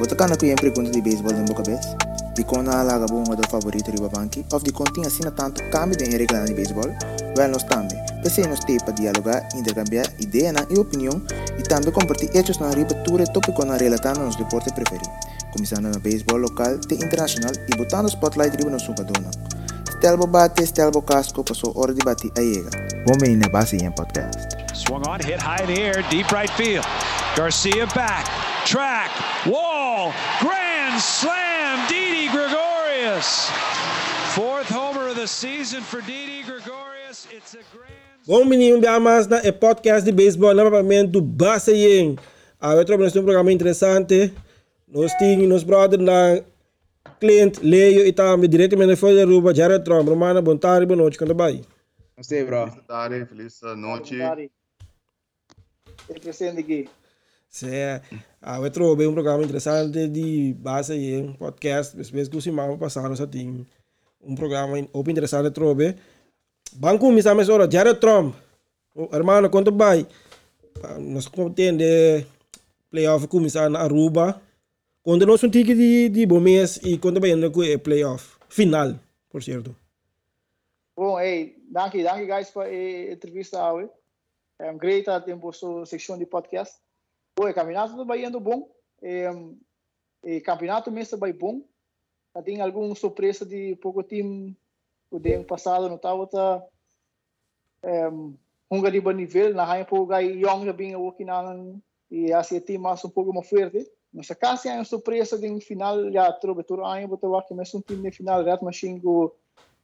Bota kana ku yung pergunta de beisebol din boca vez? Di ko na alaga buong do favorito riba banki, of di konting asina tanto kami din regla ni beisebol? Well, nos tambe. Pese nos te para dialogar, intercambiar ideia na e opinião e também compartilhar hechos na ribatura tópico na relatando nos deporte preferido. Começando no beisebol local e internacional e botando spotlight riba no sucadona. Stelbo bate, Stelbo casco, passou hora de bater a ega. Bom na base em podcast. Swung on, hit high in the air, deep right field. Garcia back, track, wall, grand slam, Didi Gregorius. Fourth homer of the season for Didi Gregorius. It's a grand. Bom menino, mais na é podcast de beisebol, novamente do Basayen. A outro nós um programa interessante. Nós temos nos brother na Clint, Leio e também diretamente foi de Ruba, Jared Trump. Romana, bom tarde, boa noite, quando vai? Você, bro. Feliz tarde, feliz noite. Presente aqui. Sim, a outro bem um programa interessante de base e um podcast, vezes que o Simão passaram só tem um programa open interessante trobe. Banco me chama agora Jared Trump. O hermano, quanto vai? Nós contende playoff começar na Aruba. Quando nós um tique de, de bom mês e quando vai no playoff final, por certo. Bom, hey, danke, danke guys voor a entrevista hoje. É um great a tempo sua seção de podcast. O campeonato está indo bom. Um, e campeonato mesmo vai bom. Tem alguma surpresa de pouco time o ano passado não estava tá um, um de nível na rainha pouco aí young já bem o não e assim time mais um pouco mais forte. Mas caso é uma surpresa de um final já trouxe todo ano botou aqui mas um time de final red machine com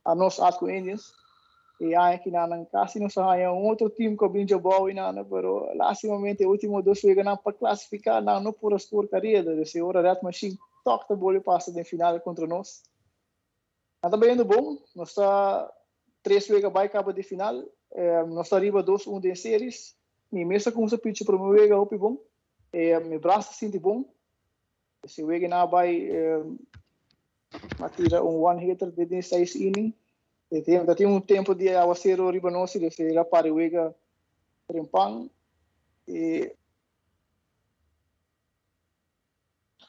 a nós Atco Indians. E aí que na casi não sai um outro time vinha bom e nada, pero lastimamente o último dois vezes não para classificar não não por as porcaria desse hora red machine toca a bola e passa de final contra nós. Mas também indo bom, nós está três vezes vai cabo de final, é, nós está arriba dois um de séries, e mesmo com esse pitch para meu vega hope bom, é, meu braço sente bom, esse vega na vai é, matira um one hitter de 16 inning, e tem, tem um tempo de aguaceiro nós, de ser para o vega trempang, e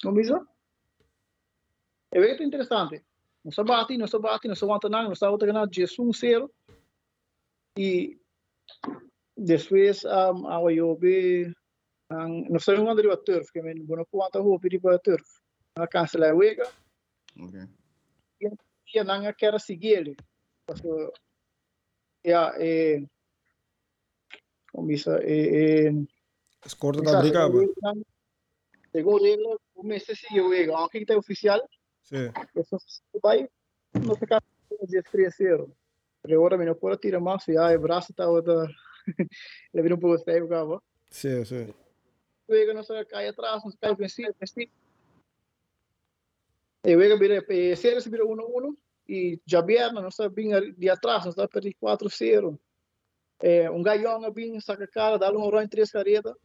como isso? É muito interessante. Não se bate, não se bate, não se aguenta nada, não se aguenta nada, Jesus um zero. E depois um, a Wayobi, não sei onde ele vai turf, que men não conta o ele vai turf. A cancelar o ega. Ok. E a não quer seguir ele. Porque ja, é como isso é Score da briga, ba? Segundo ele, o mês se eu ega, aqui está oficial. Sim. Eso vai no ficar de escrever. Pero agora não pode tirar mais, já o braço está outra. Ele vira um pouco feio, cara. Sim, sim. Pega, não sei, cai atrás, não cai para cima, para cima. E o vira, e sério, se vira 1-1 e já vierna, não sei, bem de atrás, não está perdi 4-0. É, um gaião, bem, saca cara, dá um run três careta.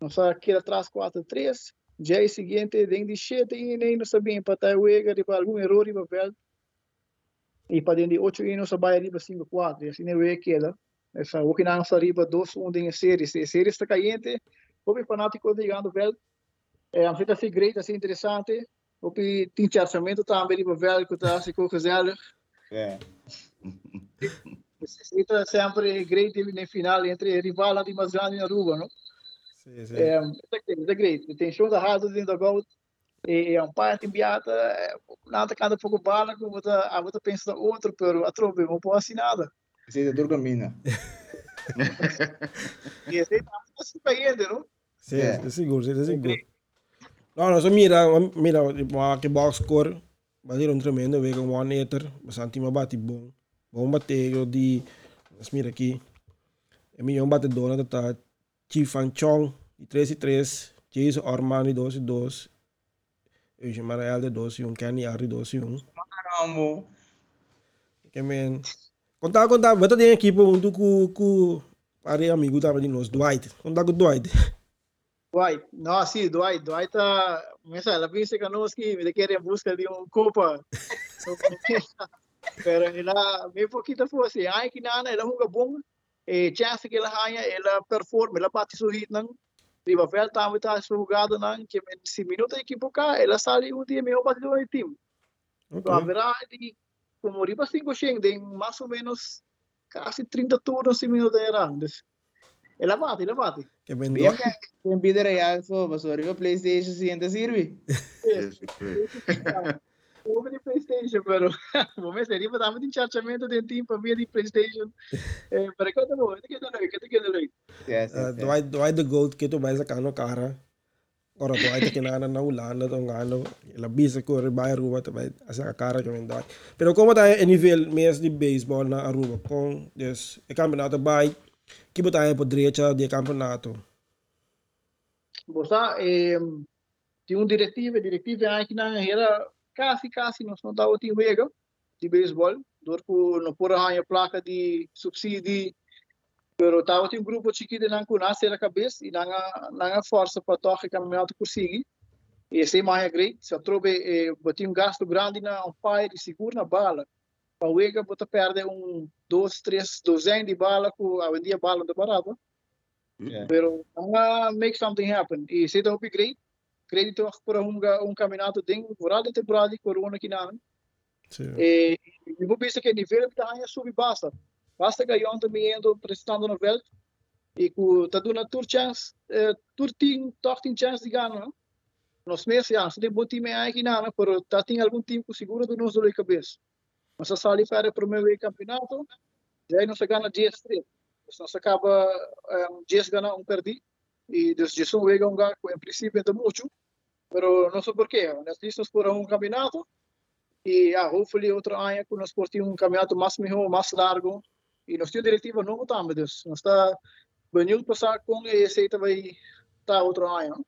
Não sei, aqui atrás 4-3. Já é seguinte, tem de sete e nem não sabia empatar o Ega, tipo, algum erro e papel. E para dentro de oito e não sabia arriba 5-4, e assim não é ela. Essa, o que não está arriba 2-1 em série, se a série está caindo, o fanático de ganhando vel, é, a gente assim great, assim interessante, o que tem charchamento também arriba vel, que está assim com o Zelo. É. Necessita sempre great na final entre rival e mais grande na rua, não? Sim, sim. É, é great. Tem show da rasa dentro da gol. E é um parte enviada, nada cada pouco bala, como outra, a outra pensa outro, pero a tropa não pode assim nada. Esse é Durga Mina. E esse tá assim caindo, não? Sim, É. é seguro, sim, é seguro. Não, não, só mira, mira, que box score, ser um tremendo, vega um one hitter, bastante uma bate bom. Bom bater, de, mas mira aqui, é melhor um batedor, né, tá, Chi Fan Chong, de 3 e 3, Jason Ormani, 2 e 2, Eugene Marael, de 2 e 1, Kenny Ari, 2 e 1. Amo. Que men. Contar, contar, bata tem equipe junto com, com, pare amigo tava de nós, Dwight. Contar com o Dwight. Dwight, não, sim, Dwight, Dwight tá, pensa, ela pensa que nós que ele quer em busca de um copa. Pero ela, meio pouquinho foi assim, ai que nada, ela joga bom, e chance que ela ganha, ela performa, ela bate seu hit não, Ribavel também está jogado na que se minuto cá, ela sai um dia melhor para o time. Então, haverá de como riba 5 Shen, tem mais ou menos quase 30 turnos em minuto era. Ela bate, ela bate. Que bem Bien que en vida real so, mas arriba PlayStation siente sirve. Over de PlayStation, pero momento riba estava de encharchamento de time para via de PlayStation. Eh, para que que tá legal, que legal. Yes, Uh, yes, do I do I the goat que tu vais a cano cara. Ora do I que nana na ulana to ngano. La bisa ko riba Aruba to vai asa cara que vendai. Pero como tá em nível mês de baseball na Aruba com des o campeonato vai que por direita de campeonato. Bosa, eh, tinha um diretivo, diretivo aqui na era quase, quase nós não dava time jogo de beisebol, dor por não por a placa de subsídio, pero tava tinha um grupo chiquito kuna ser a cabeça e nanga nanga força para tocar campeonato conseguir. E esse mais é great, se trobe eh, um gasto grande na umpire de seguro na bala. Para o Ega, bota perde um, dois, três, dozen de bala, com a vendia bala de barato. Yeah. Pero nga make something happen. E se hope great. Crédito para um um campeonato dentro temporada de temporada de corona que não. Sim. E eu pensar que nível da ganha sub basta. Basta eu também ando prestando no veld. E que tá dando tour chance, tour team, team chance de ganhar. Nos meses já, se tem bom time aí que não, pero tá tem algum time que segura do nosso cabeça. Mas a sali para o primeiro campeonato, já não se ganha dias straight. Então se acaba um, dias ganhar um perdi. E desde isso vega um gato em princípio é muito, pero não sei porquê. Nós listos por um campeonato e ah, hopefully outro ano que nós por um campeonato mais melhor, mais largo e nós temos diretiva não estamos, dus nós está benieuwd passar com esse vai tá outro ano.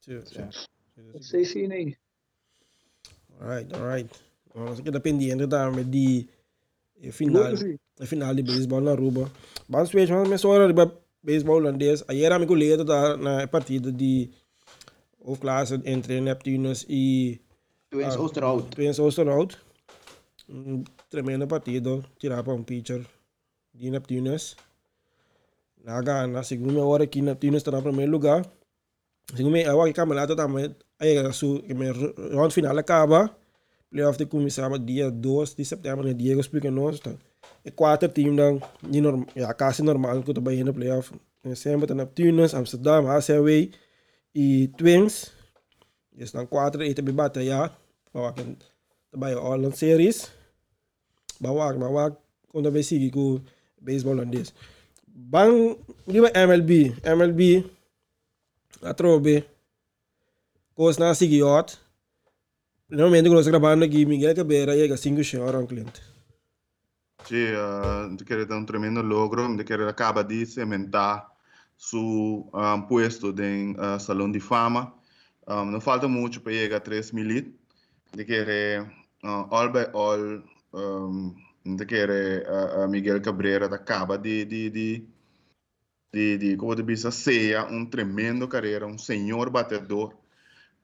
Sim, sim. Sei sim aí. Alright, alright. Vamos que dependendo da de final, a final de beisebol na Aruba. Ver, vamos ver só de beisebol holandês. Ayer amigo da na partida de hoofdklasse entre Neptunus e Twins Ah. Oosterhout. Twins Oosterhout. Um tremendo partido, tirar para um pitcher de Neptunus. Na gana, segundo hora que Neptunus está no primeiro lugar. Segundo agora que campeonato também, aí a su, que me round final acaba. Playoff de começava dia 2 de setembro, né? Diego explica nós, tá? E quatro times dan, de norm, ja, quase normal que tu vai no playoff. Em sempre Neptunus, Amsterdam, ACW e Twins. Dus dan quatro ito bibata ya. Bawa kan tabay all series. Bawa bawa kung na sige ko baseball on this. Bang di ba MLB, MLB atrobe kos na sige yot. Normalmente quando sta gravando aqui Miguel Cabrera e a 5 short ao cliente. Sì, eh, che è un tremendo logro, che acaba di cementar su um, puesto em uh, Salão de Fama. Um, não falta muito para chegar a 3 mil de que uh, all by all um, de que uh, uh, Miguel Cabrera acaba de de de de, de como de bisa ceia um tremendo carreira, um senhor batedor.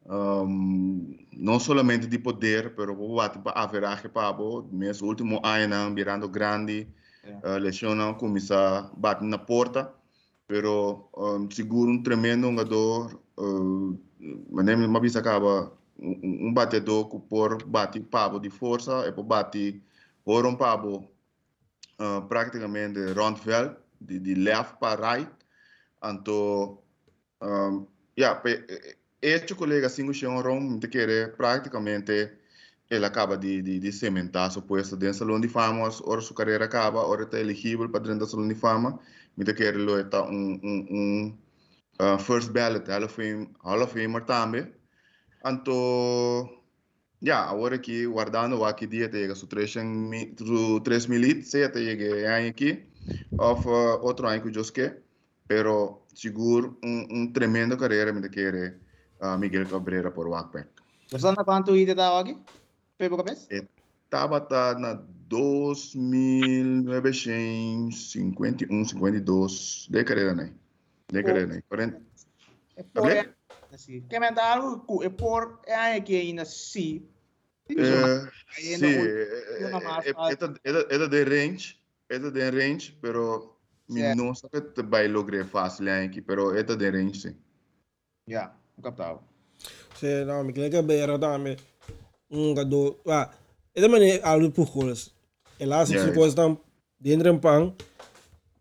Um, não somente de poder, pero o para average pabo, mesmo último ano virando grande, uh, lesiona começa a bater na porta, pero um, seguro um tremendo jogador, uh, mas vez acaba. Um, um batedor que por bate pabo de força e por bate por um pabo uh, praticamente rondveld, de, de left para right, então um, yeah, pe, este colega cinco chão de querer praticamente ele acaba de, de, de cementar seu posto dentro do salão de fama, ora sua carreira acaba, ora está elegível para dentro do salão de fama, me de querer ele está um, um, um uh, first ballot Hall of Fame, Hall of Famer também. Então, ja, agora aqui guardando aqui dia tega su 3 su 3 mil se até chegar aqui, of uh, outro ano que eu que, pero seguro um, um tremendo carreira me de querer uh, Miguel Cabrera por Wackback. Basta na quanto ite tao aqui? Pepo kapes? Estava tá na 2.951, 52 de carreira, né? De carreira, né? 40. É por é assim. Que me dá algo é por é aí que ainda si. Aí sí, no- una más fácil. esta, esta, esta de range, esta de range, pero Certo. não sei que vai lograr fácil aqui, pero esta de range, sim. Ja, captava. Se não, me que beira também. Um gado, ah, é também algo por coisas. Ela se Yeah. supõe estar dentro do pão.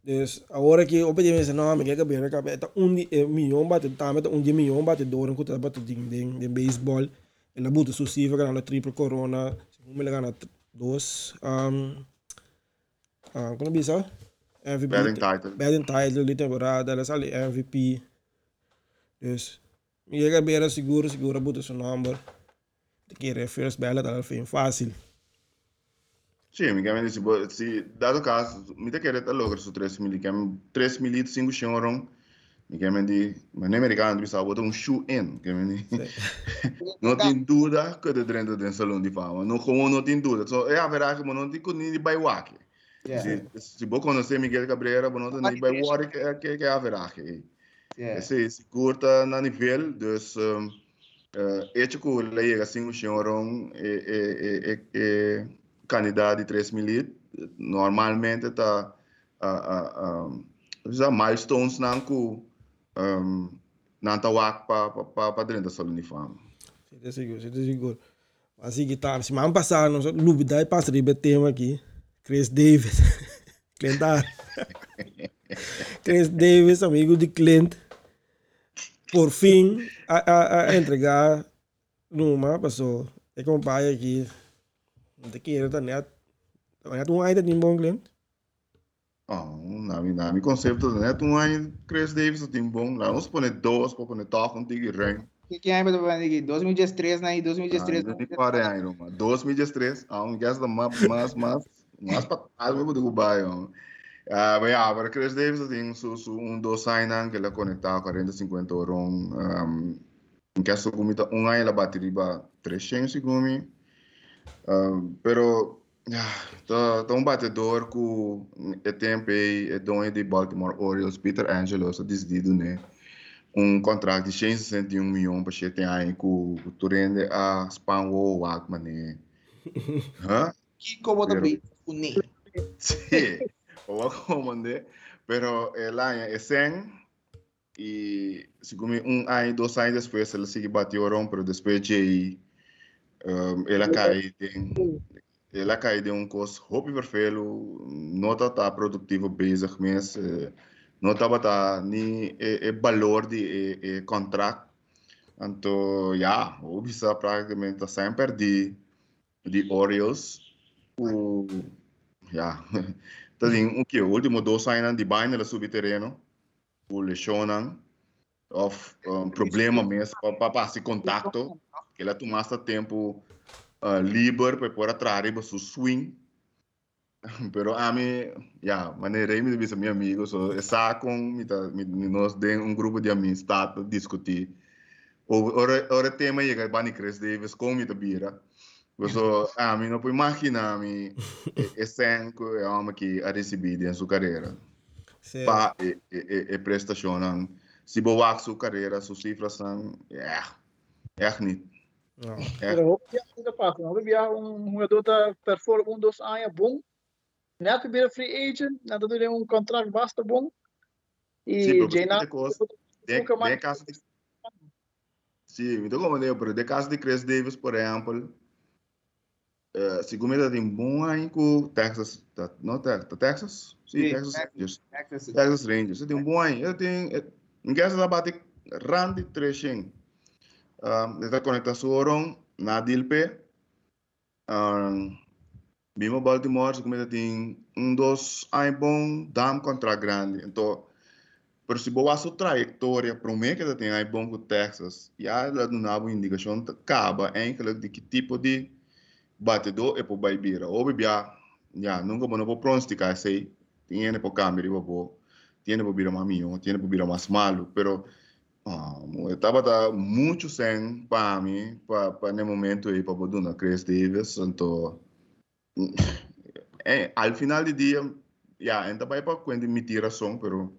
Dus agora que o pedi me não, me que beira que é um di- milhão bate, tá, mas um dia milhão bate dor, um cuta bate ding ding, de beisebol. Ela buta sucessiva que na triple corona, me gana dois, um, ah, como bisa? MVP. Batting title. batting title de temporada, ela sale MVP. Dus, je gaat beira seguro, seguro, boete zijn number. De keer é first ballot, ela foi fácil. Sim, mi se bo- se dado caso, mi te quer te logra su 3 mil, chiami 3 mil 5 choron. Mi chiami di, ma ne americano di sa botar um shoe in, chiami di. Não tem dúvida que de dentro do salão de fama. Não como não tem dúvida. Só é a verdade que não tem que nem de baiwaki. Ja. Se se você conhecer Miguel Cabrera, não tem nem baiwaki que que que é a verdade. Ja. Esse se curta na nível dus um, uh, é tipo lá chega assim o senhor é é é é candidato de 3 mil normalmente tá a a a já milestones não com um, não tá wak pa pa pa dentro da salão de fama. Você é seguro, você é seguro. Assim que tá, se ano passado, nós novidade passa de tema aqui. Chris Davis. Clint ah. Chris Davis, amigo de Clint. Por fim, a, a, a entregar numa pessoa. É como pai aqui. Não te quero, tá net. Tá net um ainda de bom Clint. Oh, na mi na mi conceito né tu aí Chris Davis tem bom lá vamos pôr dois para pôr toque um tigre rank Quem é que 2013 né? 2013. Ah, de pare aí, Roma. 2013, há um gás da mais, mais, mais, mais para trás, mesmo do Dubai, Ah, mas ah, para Chris Davis tem su, su, um dos sign que ele conectado 40, 50 euros, um, em que essa comida, um ano ela bateria para 300 segundos, um, pero ah, tá um batedor com é tempo é dono de Baltimore Orioles, Peter Angelo, só decidido, né? um contrato de 161 milhões para sete anos com o Turende a Span Wo Wakman né? Hã? Que como também une. Sí, o Wakman né? Pero el año es 100 y segundo un año, dos años después ele sigue batieron, pero después de um, ela cai de ela cai de um curso hobby perfeito, não tá tá produtivo bezig mas eh, não tava tá ni é, é valor de é, é contrato. Então ja o bisa praticamente sempre de de Orioles o ja tem o que o último dois anos de baina ela subir terreno o lesionan of um, problema mesmo para passar contato que ela tomasse tempo uh, livre para poder atrair para seu swing. Pero a mim, ja, maneira aí me disse meu amigo, so, com me nós de um grupo de amigos para discutir. O ora ora tema chega Bani Chris Davis com me bira. So, a mim não pode imaginar me esse que é uma que a receber em sua carreira. Cê- Pa e, e, e, e prestação não. Se boa sua carreira, suas cifras são, é, é niet. não. É. Pero hoop je in de pas. Dan heb je een jogador dat perform um dos anos bom. Net weer free agent, net dat er um contrato basta bom. Sim, E coisa. De, Nunca mais- de caso de... Sim, então como eu pero de caso de Chris Davis, por exemplo, uh, se comida tem bom aí com Texas, tá, não Texas, Texas? Sim, Sim, Texas Texas. Texas Rangers, você tem um bom aí. Eu tenho, em casa da bate Randy Treshin. Um, ele está conectado seu oron na Dilpe. Um, Bima Baltimore, se comida tem um dos aí bom, dá um contrato grande. Então, Pero se boa sua trajetória, para mim que tem aí bom com Texas, já ela não dá uma indicação, acaba que de que tipo de batedor é para Baibira. Ou bebia, já, nunca vou vou pronosticar sei, tem para câmera, eu vou, tem para virar mais minho, tem para virar mais malo, pero ah, eu estava tá muito sem para mim, para para no momento aí para botar Chris Davis, então é, al final do dia, já, ainda vai para quando me tira som, pero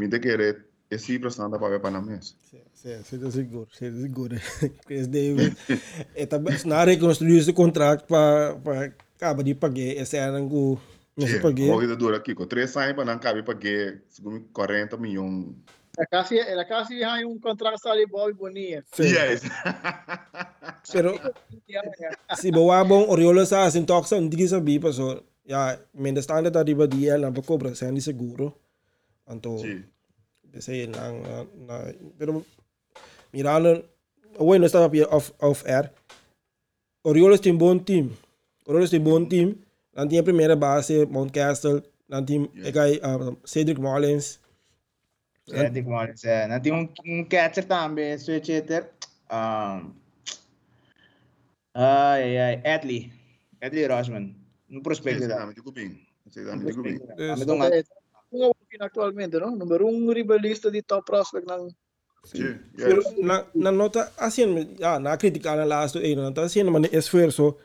me de querer é cifras anda para ver para na mesa. Sim, sim, sim, seguro, sim, seguro. Chris Davis, é também na reconstruir esse contrato para para acabar de pagar esse ano que não se pagar. Corrida dura aqui, com três anos para não cabe pagar segundo 40 milhões É casi, é casi há um contrato ali Bobby Bonilla. Yes. Pero si bawa bong Orioles sa asin talk sa hindi sabi pa so ya men the standard da riba dia lang pa cobra sa hindi seguro. Anto Sim. Kasi lang na, na pero mirando bueno estaba aqui off off air. Orioles tem bom team. Orioles tem bom team. Dan tem a primeira base Mountcastle, dan tem yeah. uh, Cedric Mullins. Cedric Mullins, é. Não tem um, um catcher também, switcher. Um, ai, ai, Adley. Adley Rosman. Um prospecto Esse da. dame de cupim. Esse é atualmente, não? Número um ribalista de top prospect ng Sim. Pero Yes. na, na nota assim, ya na criticar na last eh na tá assim man esforço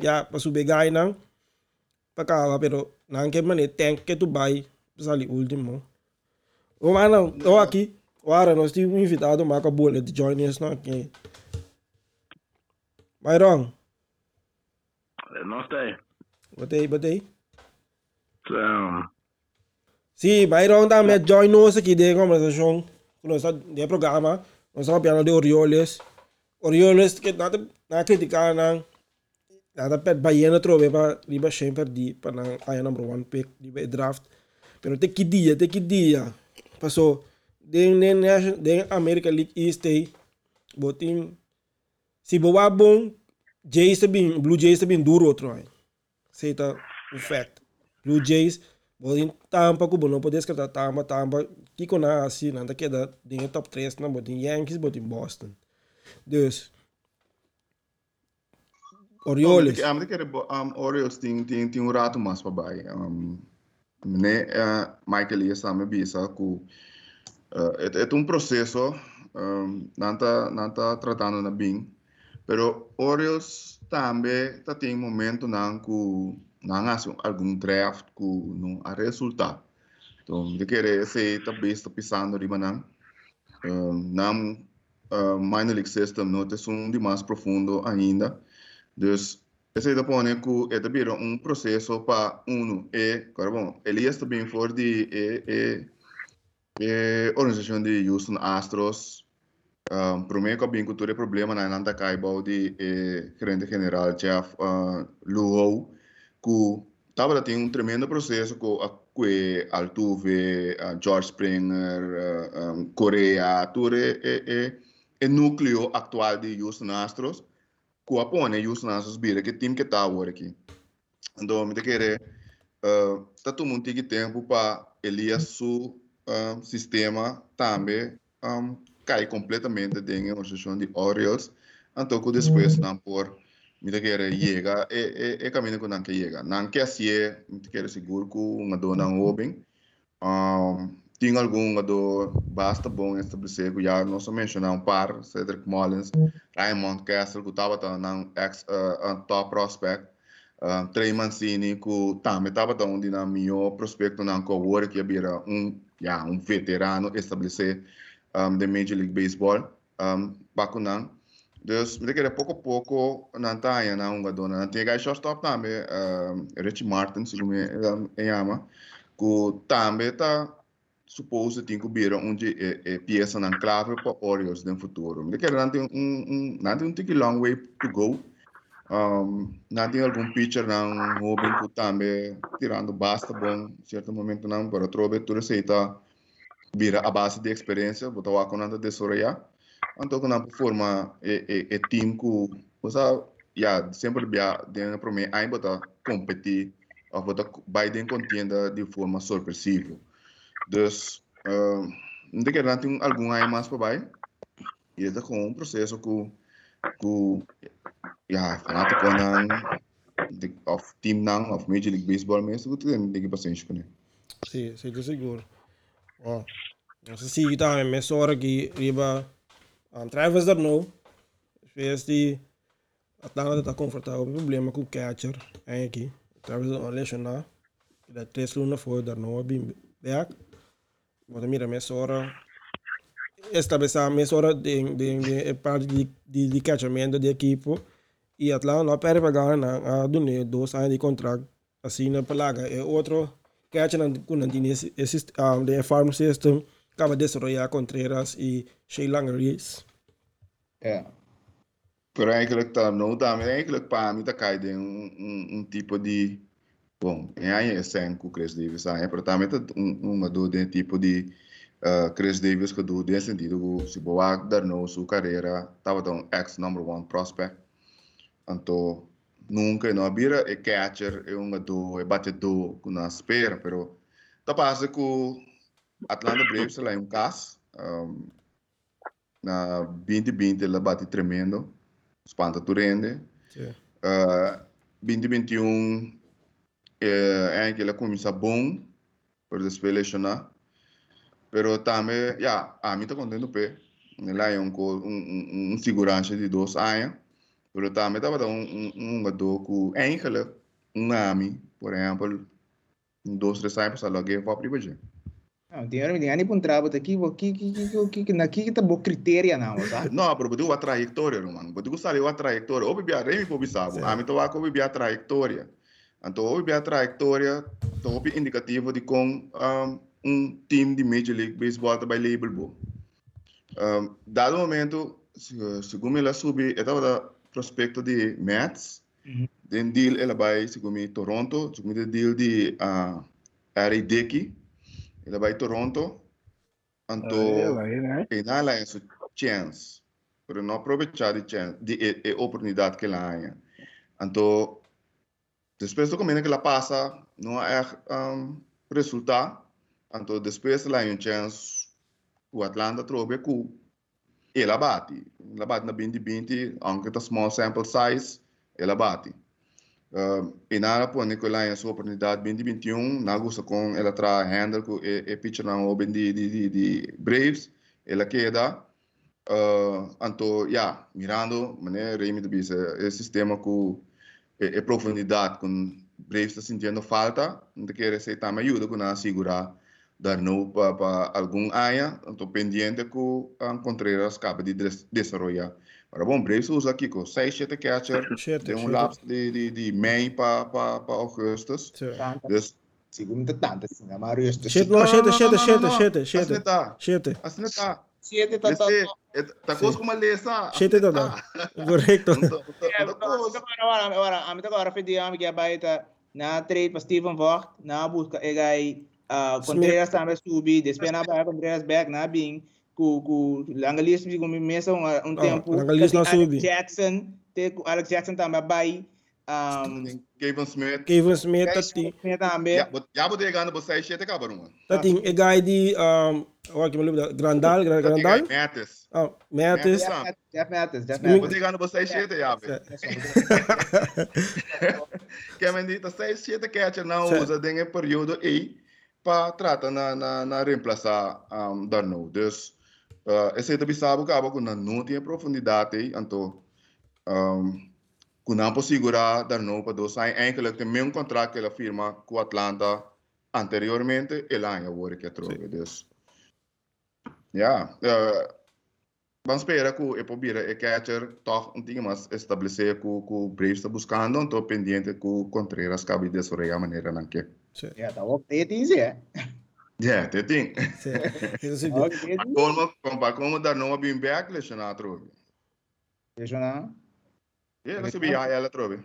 ya para subir nang pagkaka pero nang que man tank que tu vai sali último. O mano, o aqui, o ara nós tivemos invitado o Marco Bullet de join us não aqui. Vai wrong. Não sei. Botei, botei. Então, Sim, vai wrong também join nós aqui de conversação. Nós de programa, nós estamos falando de Orioles. Orioles que nada na criticar nang nada pet Bahia trove pa riba sempre di pa nang kaya number one pick di draft. Pero te kidia, te kidia. Paso den den National- den America League East ay botin si bawabong Jays sabing Blue Jays sabing duro troy. Say ta o fact. Blue Jays botin tampa ko bono podes kata tampa tampa kiko na assim nanda queda den top 3 na botin Yankees botin Boston. Dus Orioles. Ah, mas que um, Orioles tem tem um rato mais para baixo. Um, né, uh, Michael ia sabe bisa ku uh, é, é um processo um, não tá tratando na bem. Pero Orioles também tá tem momento não ku não há algum draft ku não há resultado. Então, de querer ser tá besta pisando riba não. Um, não uh, minor league system não é um de mais profundo ainda. Dus esse da pone que é também um processo para uno e, claro, bom, Elias também for de e, e, organização de Houston Astros. Um, mim, que bem que todo problema na nanta caiba de e, gerente general Jeff uh, Lugo, que estava tem um tremendo processo com a que Altuve, uh, George Springer, um, Coreia, tudo é, é, é, núcleo atual de Houston Astros ku apone yus na sus bira que time que tá agora aqui. Então, me querer uh, tá tomando tique tempo para Elias su uh, sistema também um, cai completamente dentro da organização de Orioles. Então, que depois não por querer chega é é é caminho que não que chega. Não que assim é, me te querer seguro que uma dona open. Um, tinha algum do basta bom estabelecer que já nós mencionamos um par Cedric Mullins Raymond Castle que estava na ex uh, uh, top prospect. Uh, Trey Mancini que também onde na melhor prospecto na cowork que havia um já um veterano estabelecer um, de Major League Baseball. Um, bacunan dus me querer pouco a pouco na na unga dona na tem shortstop também um, Rich Martin se como é chama que também está suposto tem que vir onde é, é peça na clave para Orioles no futuro. Me não tem um tem um take long way to go. Um, tem algum pitcher não moving que também tirando basta bom certo momento não para trobe tudo aceita vira a base de experiência botar o aconanta de soria então que não forma é é é time que você já sempre bia de para mim aí botar competir ou botar vai de contenda de forma surpressiva dus uh, não tem algum aí mais para baixo e é com um processo que que ja vanuit de konang de of team nang of Major League Baseball mesmo que tem de paciência com ele sí, te seguro. Oh. Alltså sige ta med sora gi riba um, Travis där nu. Fes di Atlanta tá confortável com problema com o catcher aí aqui. Travis não lesiona. Da três luna foi dar no bim back. Bota mira med sora estabelecer med sora de de de parte de de de catchamento de equipo e Atlanta não perde pagar na a dune dois anos de contrato assim na palaga é outro catcher não não tinha esse esse um, de farm system acaba desarrollar Contreras e Sheila Reis. É. Pero eigenlijk tá, não também eigenlijk para mim tá caindo um, um, um tipo de bom, em aí é sem com Chris Davis, aí, pero também tá um, uma de tipo de uh, Chris Davis que do de sentido que se boa dar no sua carreira, tava tão ex number one prospect. Então nunca não vira é catcher, é uma do é batedor com na espera, pero tá passa que Atlanta Braves lá em um caso um, na 2020 ela bate tremendo espanta Turende. Sim. Uh, 2021 é que ela começa bom por despelecionar. Pero também, já, a mim tá contente pé. Ela é um, um, um segurança de dois anos. Pero também tava dando um, um, um gador que eigenlijk um ami, por exemplo, dois, três anos para alguém para privar. Não, tem hora que nem pun trabalho aqui, aqui, aqui, aqui, aqui, aqui kita bo kriteria não, sabe? Não, pero botou a trajetória, mano. Botou sabe a trajetória. Ou bebia remi por bisabo. A mim tô lá com bebia a trajetória. Então, ou bebia a trajetória, então é indicativo de com um, um time de Major League Baseball vai label bo. Um, dado momento, segundo ela subi, eu tava prospecto de Mets. Uhum. Den deal ela vai segundo Toronto, segundo deal de uh, Ari Ela vai Toronto. Então, e nada é sua chance. Para não aproveitar de chance, de, de, de oportunidade que ela tem. Então, depois do caminho que ela passa, não é um, resultado. Então, depois ela tem uma chance, o Atlanta trouxe que ela bate. Ela bate na 2020, aunque é small sample size, ela bate. Uh, e nada por Nicolai a sua oportunidade 2021 na gusta com ela traz handle com e, e pitcher na open de, de, de, de Braves ela queda. Uh, anto ja mirando mané Remy de bisa sistema com e, e profundidade com Braves está sentindo falta. Não quer ser também ajuda com assegurar dar no para pa algum área anto pendiente com um, Contreras acaba de desenvolver Ora bom, Braves usa aqui com 6, 7 catcher, tem um lapso de, de, de May para pa, pa Augustus. Dus, Segundo tanto, assim, a maioria dos... Sete, não, sete, sete, sete, sete, assim sete. tá. Sete. Assim tá. Siete tá... tá- Esse, tá coisa como a lesa. Sete tá dá. Correcto. É, agora, agora, a mim agora pedi a mim que baita na trade para Steven Vogt, na busca e gai uh, Contreras também subir, baia Contreras back na bing, bi como mesa um, um Ah, tempo. Langalis não subi. Jackson, te Alex Jackson também vai um Kevin Smith. Kevin Smith, tati. também. Ja, but- ja, moet gaan op 6, 7 kabar man. Tati, e guy di, um, wat que me lembro, Grandal, Gra- Grandal? Matis. Ah. Matis. Jeff Mathis, Jeff Segundo- Moet gaan op 6, 7 ja. Kevin dit 6, 7 catcher não usa dengue período E para tratar na na na reemplaçar um, Darno. Dus uh, esse também sabe que acaba com não tem profundidade, então um, com não pode segurar Darno para dois anos, eigenlijk tem mesmo contrato que ela firma com o Atlanta anteriormente, ele ainda agora que é troca. Dus ja, uh, vamos esperar que o Epobira e catcher toch um pouquinho mais estabelecer que o Braves está buscando, então pendiente que o Contreras cabe de a maneira não que. Dat ook dit is é. Ja, dat ding. Sim, isso sim. Ok, dit is. Como, como, como dar não bem backlash na trobe. Deixa eu não. Ja, ela subia a ela trobe.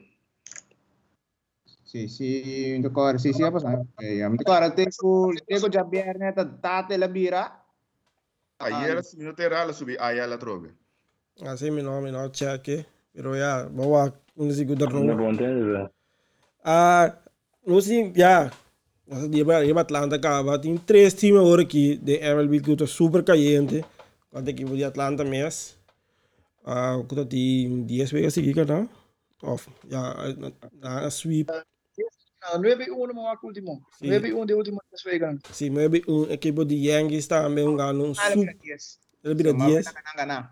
Sì, sì, d'accordo, sì, sì, abbastanza. Eh, mi ricordo, tengo, tengo già bene, date la birra. Aí ela se minuto era ela subia a ela trobe. Assim, meu nome, não, cheque. Pero ya, bawa, que Não bom tempo. Ah, não sei, já. Para ir Atlanta acaba, tem três times agora aqui de MLB que estão super caliente. Quando a equipe de Atlanta mesmo. Ah, que tem 10 vezes seguir, cara. Of, ja, na, na sweep. Uh, 9-1 mo ako último. Sí. 9-1 de último das vegan. Sim, maybe um equipe de Yankees também um gano um Ah, super. yes. Ele vira 10. Não, não,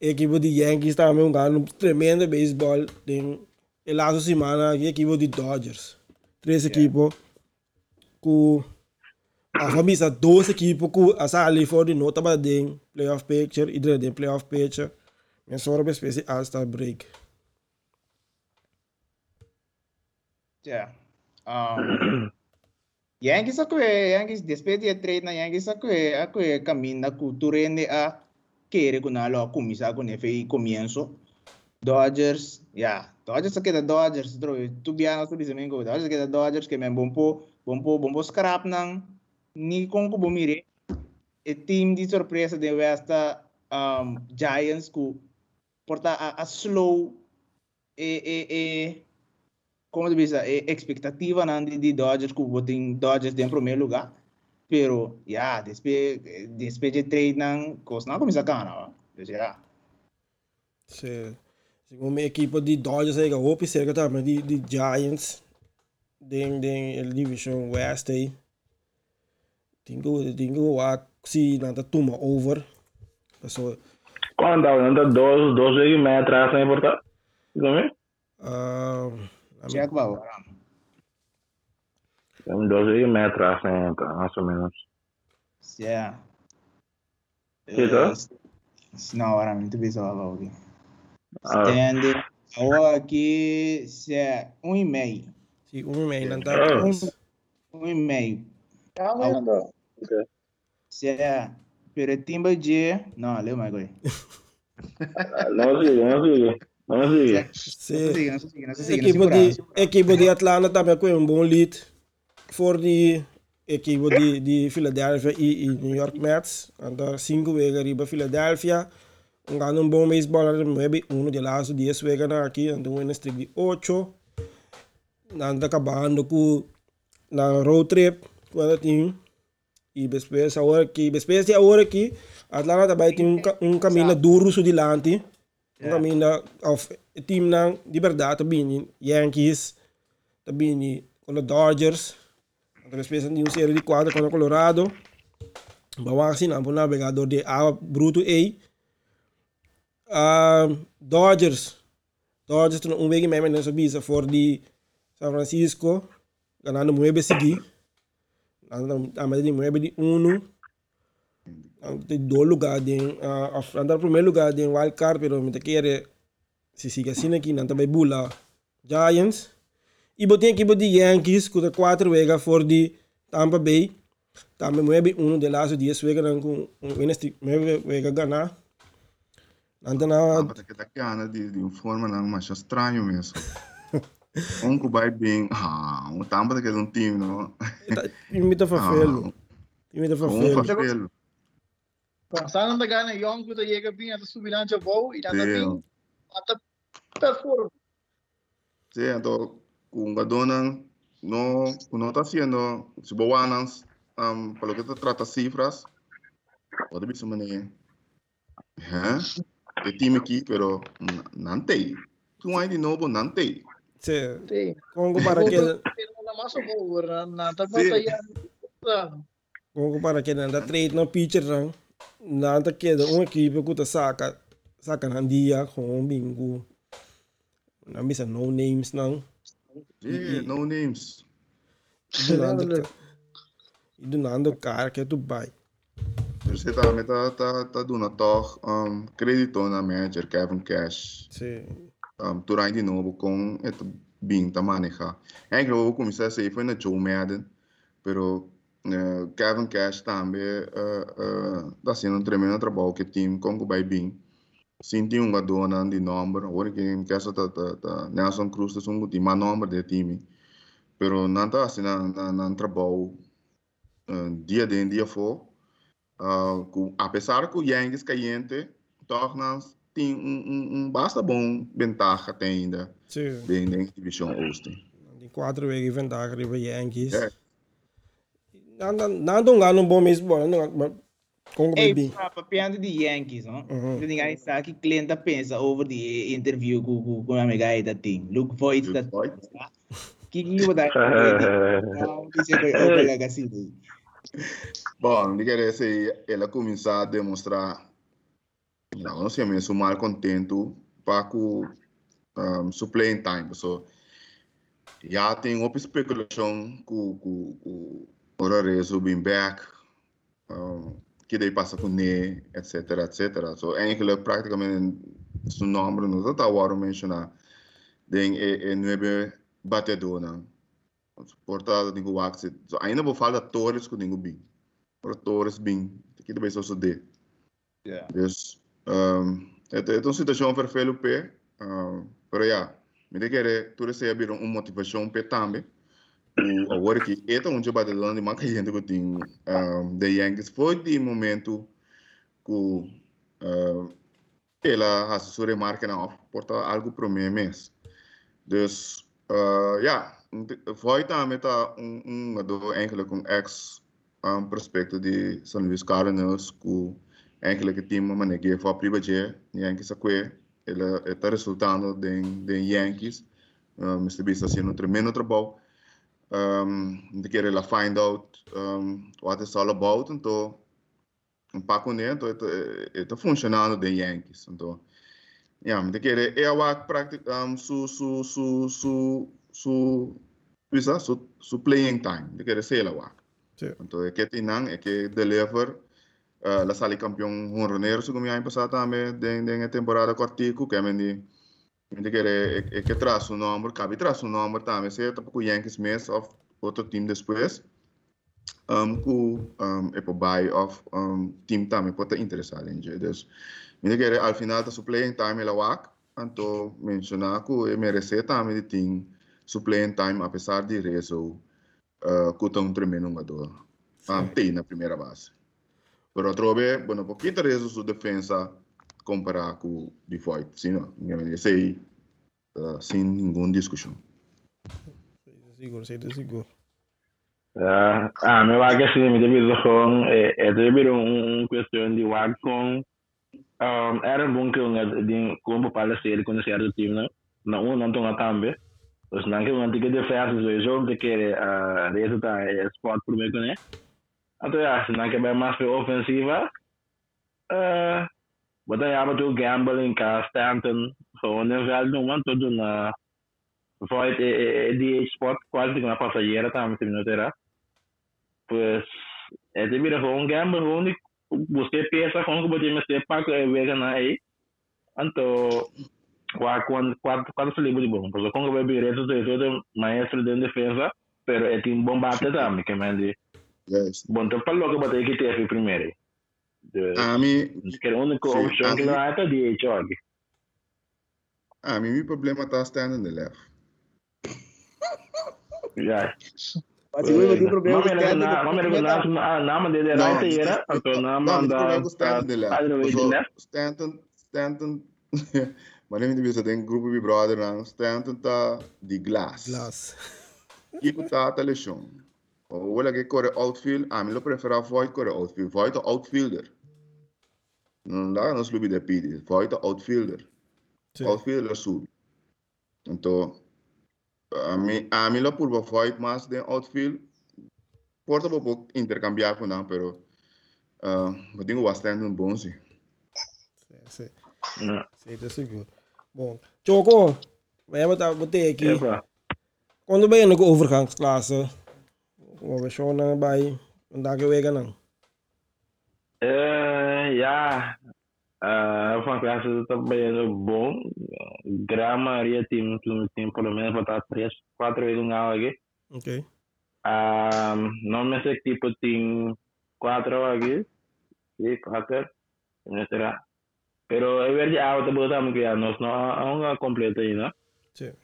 equipe de Yankees também um gano tremendo beisebol. Tem e lá semana a equipe de Dodgers. Três equipes com a família duas equipes com a sala for de nota para den playoff picture e de playoff picture. Mas só para espécie All-Star break. Yeah. Um, Yankees ako eh, Yankees, después de trade na Yankees ako ako eh, camina cultura ne a querer con algo comisa con FI comienzo. Dodgers, ya, Dodgers aqui da Dodgers, tu biano tu bisa mengo, Dodgers aqui da Dodgers que men bompo, bompo, bompo scrap nang ni kung ko bumire. E team de surpresa de Westa um, Giants ku porta a, a slow e e e como se diz, é expectativa né, de, de Dodgers que botem Dodgers em primeiro lugar. Pero, yeah, después, después de trade não, coisa não começa a ganhar, já. Sim. Como equipe de Dodgers aí, eu hope cerca também de, de Giants, den den division West aí. Tingo, tingo a se nada toma over. Pessoal, Quando anda dois, dois e meio atrás, não importa. Como ah, Jack Bauer. Tem dois e meio atrás, né, mais ou menos. Yeah. Que tá? Não, agora muito bem só. Ah. Standing. Agora aqui, se é um e meio. Si um may Ah. nantar. Um e meio. Calma aí, André. Se é, pero timba de, não, leu mais. Não sigue, não sigue. Não sigue. Si Não siga, não siga, não siga. equipe de equipe de Atlanta também com um bom lead voor die equipe de de Philadelphia e, e New York Mets. Anda cinco vezes arriba Philadelphia. Um ganho um bom beisebol, maybe um de laço 10 vezes aqui, anda um streak de 8. Anda acabando com na road trip com a team. E depois agora que depois de agora que Atlanta também tem um, um caminho duro su dilante. Um caminho of team na de verdade também Yankees, também com os Dodgers. Depois pensam em um série de quatro com o Colorado. Bawa kasi na po navegador de A Bruto A. Ah, Dodgers. Dodgers toen een week met mij zo bisa San Francisco. Ganando mueve seguir. Andando de mueve de uno. De dois lugares, de, andar primeiro lugar de wild card, pero me te quiere se siga assim aqui, não também bula Giants. E botem aqui de Yankees, com quatro vega for de Tampa Bay. Também mueve um de las dias vega com mueve vega ganhar. Nanta na Ah, que tá aqui, de, de uma forma não, mas estranho mesmo. Um vai bem, ah, um tampa daquele um time, não? imita fafelo. Imita Um fafelo. Sana na gana young ko yega bin at subilan sa bow, ina na Sim. bin at perform. Sí, entonces, con Gadona, no, no está haciendo, si vos ganas, um, para lo que trata cifras, o de esa manera, ¿eh? De time aqui, pero não tem. Tu ainda de novo não tem. Sí. Sim. Congo para que Na masa bow na na tagbata Sim. yan. Congo para que nanda trade no pitcher rang. Nanta que um equipe que saca saca na dia com bingo. Não bisa no names não. Yeah, no names. Do nada e do nada o cara que tu vai. Você tá, tá, tá, tá dando um, crédito na manager Kevin Cash. Sí. Um, tu rai de novo com het bem tá manejar. Eigenlijk eu vou começar a ser foi na Joe Madden, pero eh, Kevin Cash também uh, uh, tá sendo um tremendo trabalho que o time com o vai bem. Senti um gadona de número, agora que em casa tá, tá, tá Nelson Cruz tá um time número de time. Pero não tá assim na, na trabalho uh, dia de dia for. Uh, apesar que o Yankees caiente, torna tem um, um, um basta bom ventaja tem ainda Sí. dentro da divisão Oeste. Die quatro weken vandaag river Yankees. Ja. Nanda nanda um gano bom baseball, não, mas Congo Hey, baby. papiando de Yankees, no? Mhm. Eu ninguém sabe que cliente pensa over the interview com com com a amiga aí da team. Look Voigt Luke da Voigt. Que que eu dar? Não, que se foi over lá assim. Bom, de querer se ela começar a demonstrar, não, não sei mesmo, mal contento para com um, playing time. So, já tem uma especulação com com com o Rarezo bem back, um, que daí passa com ne, etc, etc. So, eigenlijk praticamente seu nome não está agora mencionar. Den é, é nove batedor, não. porta dingo wax so ainda vou falar torres com dingo bem por torres bem que também só de Yeah. dus um, uma situação para o pé uh, ja me de querer tu receber uma motivação pé também o agora que é jogo de lande mas que gente que tem de Yankees foi de momento que uh, ela assessora marca não porta algo para mim mês dus uh, foi também tá um um do um ex um, prospecto de San Luis Cardinals que eigenlijk team maar ik voor privé Yankees aqui ele está resultando de de Yankees um, Mr. B está fazendo um tremendo trabalho um, de querer ela find out um, what it's all about então um pouco então está funcionando de Yankees então ja de querer é a prática um, su su su su su su su playing time de ser ela Sim. então é que tem é que deliver uh, la sali campeão honroneiro se como ano passado também den den temporada cortico que é de de que é é que traz o número cabe traz o número também se com Yankees mês of outro time depois um com um é para buy of um team também pode interessar em dia dus me que al final tá supplying time ela wak então mencionar que é merece também de team supplying time apesar de reso uh, que tá um tremendo jogador um, tem na primeira base Pero trove, bueno, poquito de eso su defensa comparado con Detroit, ¿sí no? Esse uh, sem nenhuma discussão. Seguro, sei seguro. Ah, ah, me va que sí, me debe con, eh, eh, debe un, un cuestión de wag con, um, era bom que um, de, como para ser conhecer do time, né? Na um não tão tambe. Os não que um antigo defesa, o jogo de que a resulta é sport por meio, Então, ja, se não que vai mais para ofensiva, eh, Bota ja betul gambling ka Stanton een veld noemen tot doen uh, Void die sport quase una passagiera tam se minutos era. Pues é de mira gewoon gamble ik busquei peça gewoon que botei me ser paco e vega na aí qua quando quando quando se livre de bom porque como vai vir isso de todo maestro de defesa pero é tim bom também que mande Yes. bom então falou que botei que teve primeiro de A mim, que era a única Sim, opção que a não mim- há até de jogue a mim, meu problema está standing the left. já Mas se eu tenho problema Mama com era o na, mama era na, na, na, mas ele era aí era, na, não, the left. né? Stanton, Stanton, mas nem me devia ter grupo de brother não. Stanton tá de glass. Glass. Tipo tá tá lechão. O olha que corre outfield, a mim eu prefiro Void corre outfield. Void é outfielder. Não dá nos clube de pidi. Void é outfielder. Sim. Outfielder sub. Então, a mim a mim eu por Void mais de outfield. Porta vou intercambiar com não, pero uh, eu tenho bastante um bom sim. Sim, Não. sei de seguro. Bom, Choco, wij hebben het botei aqui. Epa. Quando ben je nog overgangsklasse? We show na bij een dag wegen dan. Eh, ja, uh, van classe também é bom. Grama haria time que tem pelo menos botar três, quatro vezes um aqui. Oké. Um, não me sei que tipo tem quatro aqui. Sim, quatro. Não será. Pero é verdade, a outra botar que já nós não não completa? Sim.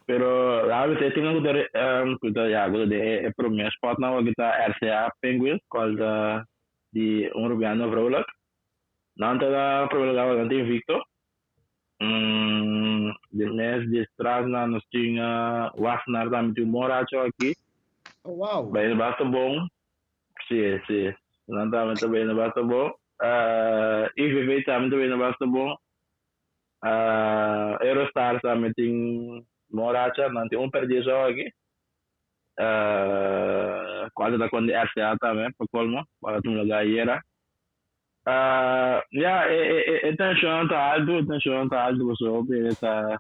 Pero a veces tengo que dar um, que ya go de pro meu spot na kita RCA Penguins called uh, di un rubiano vrolijk. Nanta da problema da invicto. Mm, de mes de strasna nos tinha Wasnar da muito moracho aqui. Oh, wow. Bem basta bom. Sim, sim. Nanta muito bem basta bom. Uh, IVV também bem basta bom. Uh, Eurostar também tem Moracha, nanti um. Uh, quase da quando RCA também, para colmo, para tu lugar era. Uh, yeah, e, e, e tensione tá alto, tensione tá alto, você ouve, tá,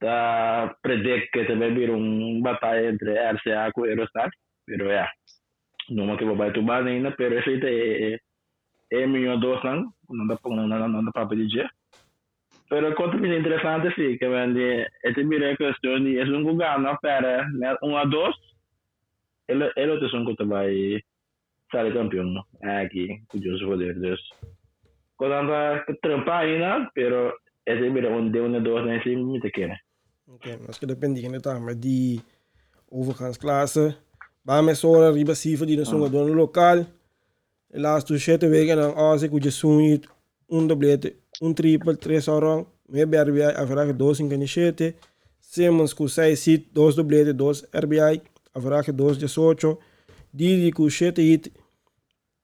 tá predict que vai vir um batalha entre RCA com Eurostar, pero yeah, não que vai tu bem ainda, pero esse é, é, é milhão dois não, não dá para não, não, não dá para. Pero quanto mais interessante sim, que vende, esse mira questão de é um lugar na fera, né, um a dois, ele ele outro som que vai sair campeão no aqui com José Poder dus quando anda trampa ainda pero esse mira onde onde dois nem se me te quer Oké, mas que depende de tá, maar die overgangsklasse. Waar met zora riba sifa die dan zongen door een lokaal. De laatste zette weken dan als ik je zoen un doblete, un triple, tres orang. Me RBI avraag dos in caniscete. Simmons com seis sit, dos doblete, dos RBI. Avraag dos de socho. Didi com sete hit.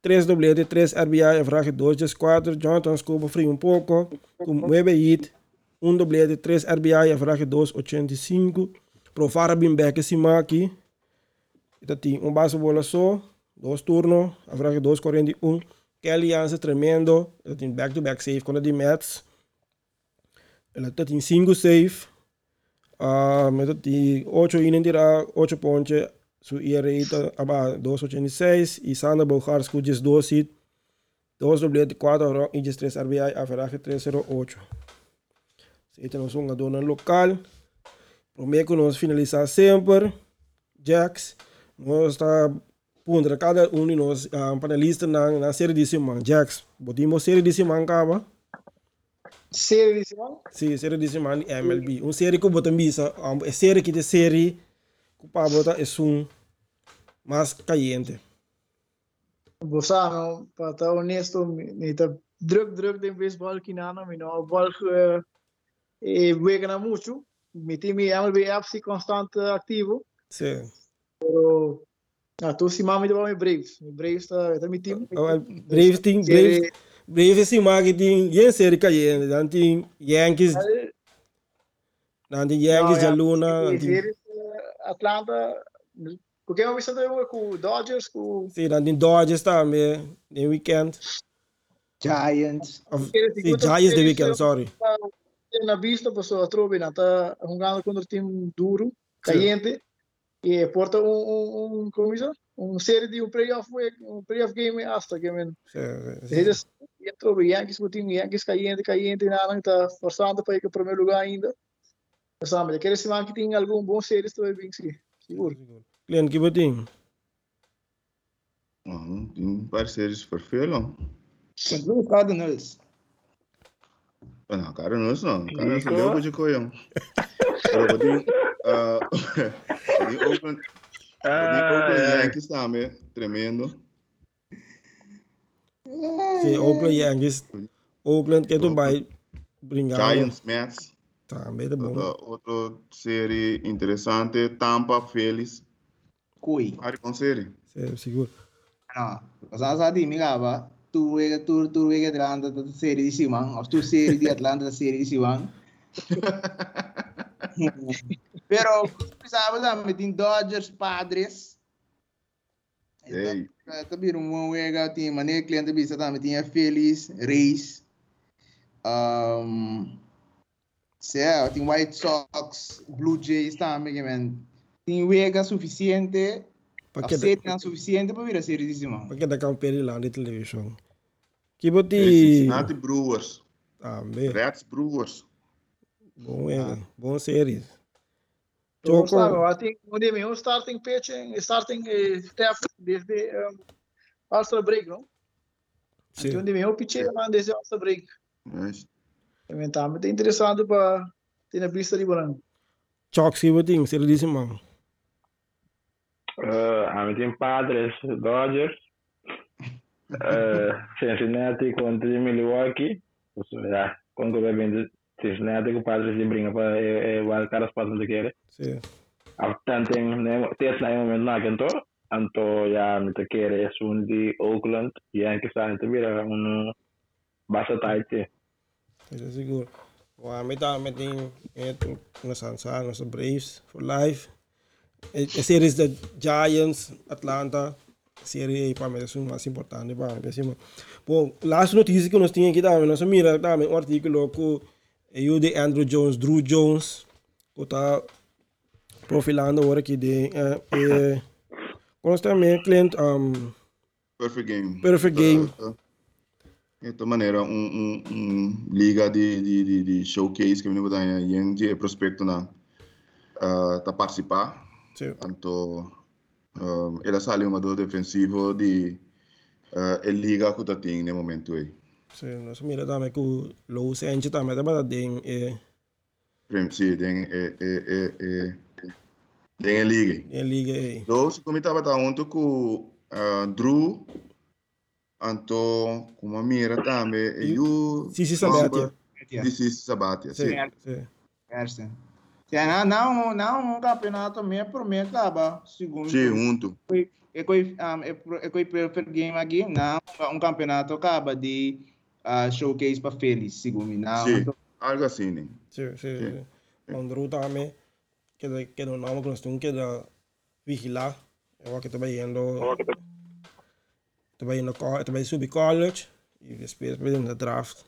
Tres doblete, tres RBI, avraag dos de quatro. Jonathan scopa frio um pouco. Com nueve hit. Um doblete, três RBI, avraag dos 85. Provara bem back esse aqui. Então tem um base bola só, dois turnos, avraag dos 41. Kelly Jansen tremendo. Ele tem back-to-back save com a de Mets. Ele tem 5 save. Uh, met die 8 in dirá 8 pontos. Su ERA está aba 286 e Sander Bogarsku just 2 hit. 2 doblete 4 e just 3 RBI average 308. Esse nós vamos dona local. Prometo nós finalizar sempre. Jacks. Nós está pondra cada um de nós um, panelistas na, na série de semana. Jacks, botamos série de semana acaba. Série de semana? Sim, série de semana MLB. Uma série que botamos bisa, um, é série que de série que para botar é um mais caliente. Não, para estar honesto, me tá druk druk de baseball que não, me não, bola e wega na muito, me tem me MLB FC constante ativo. Sim. Pero Ah, tu si mami de Braves. Braves está tá mi time. Braves tem Braves. Braves sim mag tem yen série caindo, dan tem Yankees, dan tem Yankees de Luna, tem Atlanta. Porque eu estou com Dodgers, com sim, dan tem Dodgers também, no weekend. Giants. Of, sim, Giants de weekend, sorry. Na vista, pessoa trobe, na tá jogando contra um time duro, caliente. E porta um, um, um como isso? Um série de um playoff um playoff game hasta que men. Eles entrou o Yankees o time Yankees caindo, caindo, nada, está forçando para ir para o primeiro lugar ainda. Sabe, aquele semana que tem algum bom série, estou bem seguro. Glenn, que botinho? Ah, tem parceiros perfeito. Os Cardinals. Não, Cardinals não. Cardinals não deu de coião. Pero botinho, ah, botinho Oakland, botinho Oakland Yankees também, tremendo. Sim, Oakland Yankees. Oakland que tu vai brincar. Giants, Mets. Também tá bom. Outra, série interessante, Tampa, Phillies. Cui. Pare com série. Sim, seguro. Não, sa di mi gaba. Tu wega tu tu wega Atlanta da série de Simão, ou tu série de Atlanta da série de Simão. Pero precisava também tem Dodgers, Padres. Ei. Também um wega tem maneira cliente bisa também tinha Phillies, Rays. Um, Sei, tem White Sox, Blue Jays também, que man. Tem wega suficiente, a Porque não suficiente para vir a série de Simão. porque da campeão lá de televisão. Que boti Cincinnati Brewers. também. Reds Brewers. Bom, é, bom série. Então, Choco. sabe, eu tenho um de meu starting pitching, starting eh, staff desde um, All-Star break, não? Sim. Então, de meu pitcher lá desde All-Star break. Mas, Eventualmente é interessante para ter na pista de branco. Choco, que botinho, série de Simão. Uh, a tem Padres, Dodgers, uh, Cincinnati contra Milwaukee. Ou seja, quando vai vendo Cincinnati, o Padres de brinca para é, é, o cara espaço de querer. Sim. Portanto, tem na momento na canto, anto ya me te querer é um de Oakland, Yankees está entre vira um basta tight. Isso é seguro. Wa may ta may ting eto na sansa na Braves for life. A, a series da Giants, Atlanta, série para mim é o mais importante para mim. Bom, last notícia que nós tínhamos aqui também, nós mira também um artigo que eu de Andrew Jones, Drew Jones, que está profilando agora aqui de eh, eh, nós também cliente um, perfect game. Perfect game. Uh, de toda maneira, um, um, um liga de, de, de, de showcase que me botar em de prospecto na uh, tá participar. sim, Tanto Um, ele saiu um jogador defensivo de uh, liga que tá tem no momento aí. Sim, nós mira também que o Lou Sente também tá para tem é Prem, sim, tem é é é é tem a liga. é liga aí. Então, se como estava tá junto com Drew, então, como a mira também, e o Sim, sim, Sabatia. Disse Sabatia, Sim, sim. sim. Essa. Não, não, não um campeonato meio por meio acaba, segundo. Sim, junto. É que é que perfect game aqui, não, um campeonato acaba de uh, showcase para Feliz, segundo não. Sim, algo assim, né? Sim, sim, sim. Andrew também que da que nome que nós temos que da vigilar. Eu que estava indo estava indo estava subir college e depois dentro da draft.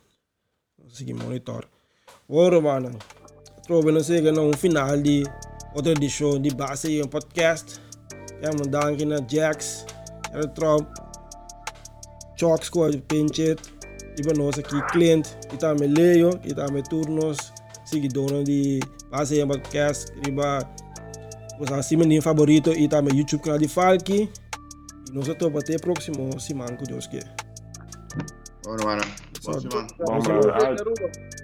Seguir monitor. Ora, mano. Trovo não sei que no final de outra edição de base em podcast. Quero mandar aqui na Jax, era Trump, Chalks com a Pinchet, e para nós aqui Clint, e também Leo, e também turnos, seguidores de base em podcast, para os assim favorito, e também YouTube canal de Falki. E nós estamos até próximo semana com Deus que. Ora, mano. Só- semana. Bom, brother.